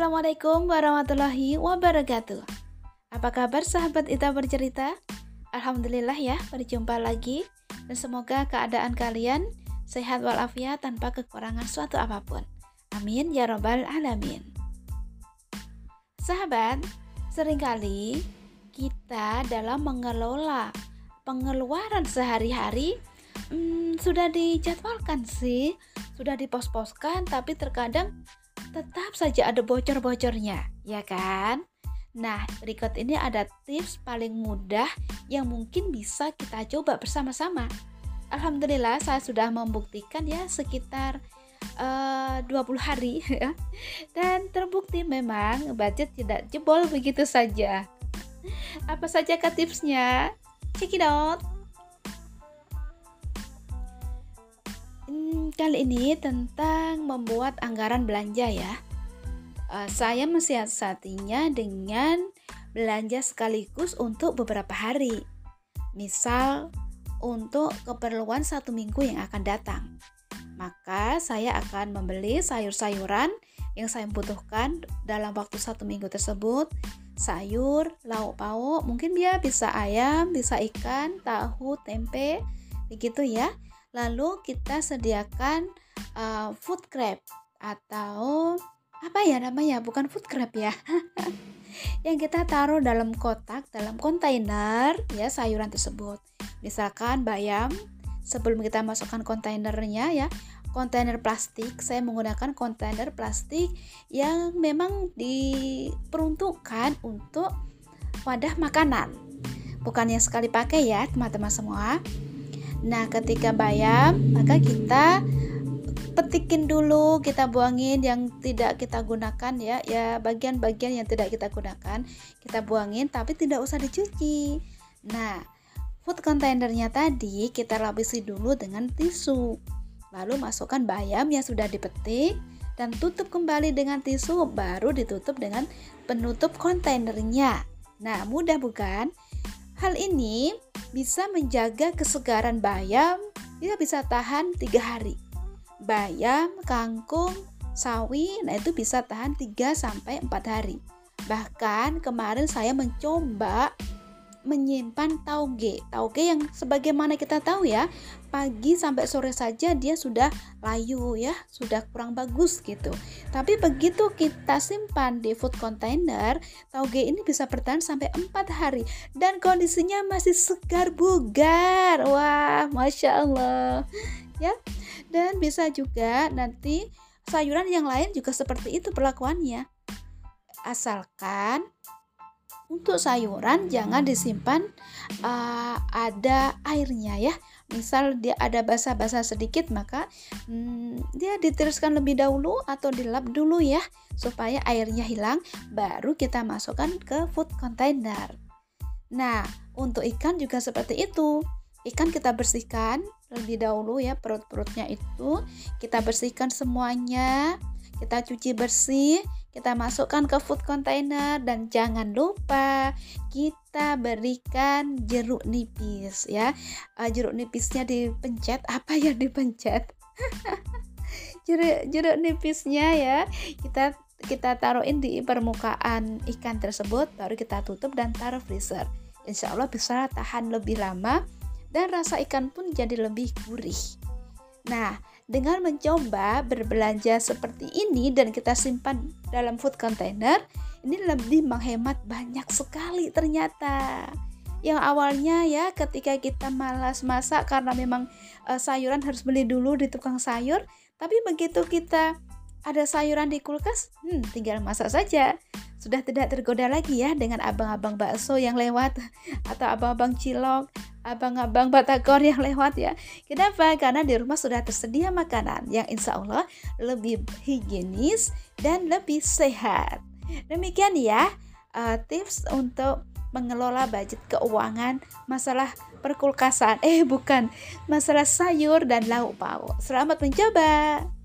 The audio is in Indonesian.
Assalamualaikum warahmatullahi wabarakatuh. Apa kabar sahabat Ita bercerita? Alhamdulillah ya, berjumpa lagi dan semoga keadaan kalian sehat walafiat tanpa kekurangan suatu apa pun. Amin ya robbal alamin. Sahabat, sering kali kita dalam mengelola pengeluaran sehari-hari hmm, sudah dijadwalkan sih, sudah dipos-poskan, tapi terkadang tetap saja ada bocor-bocornya, ya kan? Nah, berikut ini ada tips paling mudah yang mungkin bisa kita coba bersama-sama. Alhamdulillah saya sudah membuktikan ya sekitar eh, uh, 20 hari ya. Dan terbukti memang budget tidak jebol begitu saja. Apa saja ke tipsnya? Check it out. Hmm, kali ini tentang membuat anggaran belanja ya. Uh, saya mensiasatinya dengan belanja sekaligus untuk beberapa hari. Misal untuk keperluan satu minggu yang akan datang. Maka saya akan membeli sayur-sayuran yang saya butuhkan dalam waktu satu minggu tersebut. Sayur, lauk pauk, mungkin dia bisa ayam, bisa ikan, tahu, tempe, begitu ya lalu kita sediakan uh, food crab atau apa ya namanya? Bukan food crab ya. Yang kita taruh dalam kotak dalam kontainer ya sayuran tersebut. Misalkan bayam sebelum kita masukkan kontainernya ya kontainer plastik. Saya menggunakan kontainer plastik yang memang diperuntukkan untuk wadah makanan. Bukan yang sekali pakai ya teman-teman semua Nah, ketika bayam, maka kita petikin dulu, kita buangin yang tidak kita gunakan ya, ya bagian-bagian yang tidak kita gunakan, kita buangin tapi tidak usah dicuci. Nah, food containernya tadi kita lapisi dulu dengan tisu. Lalu masukkan bayam yang sudah dipetik dan tutup kembali dengan tisu, baru ditutup dengan penutup kontainernya. Nah, mudah bukan? Hal ini bisa menjaga kesegaran bayam, dia bisa tahan tiga hari. Bayam, kangkung, sawi, nah itu bisa tahan 3 sampai 4 hari. Bahkan kemarin saya mencoba menyimpan tauge. Tauge yang sebagaimana kita tahu ya, pagi sampai sore saja dia sudah layu ya, sudah kurang bagus gitu. Tapi begitu kita simpan di food container, tauge ini bisa bertahan sampai 4 hari dan kondisinya masih segar bugar. Wah, Masya Allah. Ya, dan bisa juga nanti sayuran yang lain juga seperti itu perlakuannya. Asalkan untuk sayuran jangan disimpan uh, ada airnya ya. Misal dia ada basah-basah sedikit maka hmm, dia ditiriskan lebih dahulu atau dilap dulu ya supaya airnya hilang baru kita masukkan ke food container. Nah, untuk ikan juga seperti itu. Ikan kita bersihkan lebih dahulu ya perut-perutnya itu. Kita bersihkan semuanya. Kita cuci bersih kita masukkan ke food container dan jangan lupa kita berikan jeruk nipis ya. Uh, jeruk nipisnya dipencet. Apa yang dipencet? Jeruk jeruk nipisnya ya. Kita kita taruhin di permukaan ikan tersebut baru kita tutup dan taruh freezer. Insya Allah bisa tahan lebih lama dan rasa ikan pun jadi lebih gurih nah dengan mencoba berbelanja seperti ini dan kita simpan dalam food container, ini lebih menghemat banyak sekali ternyata. Yang awalnya ya ketika kita malas masak karena memang e, sayuran harus beli dulu di tukang sayur, tapi begitu kita ada sayuran di kulkas, hmm, tinggal masak saja. Sudah tidak tergoda lagi ya dengan abang-abang bakso yang lewat atau abang-abang cilok abang-abang Batagor yang lewat ya. Kenapa? Karena di rumah sudah tersedia makanan yang insya Allah lebih higienis dan lebih sehat. Demikian ya uh, tips untuk mengelola budget keuangan masalah perkulkasan eh bukan masalah sayur dan lauk pauk. Selamat mencoba.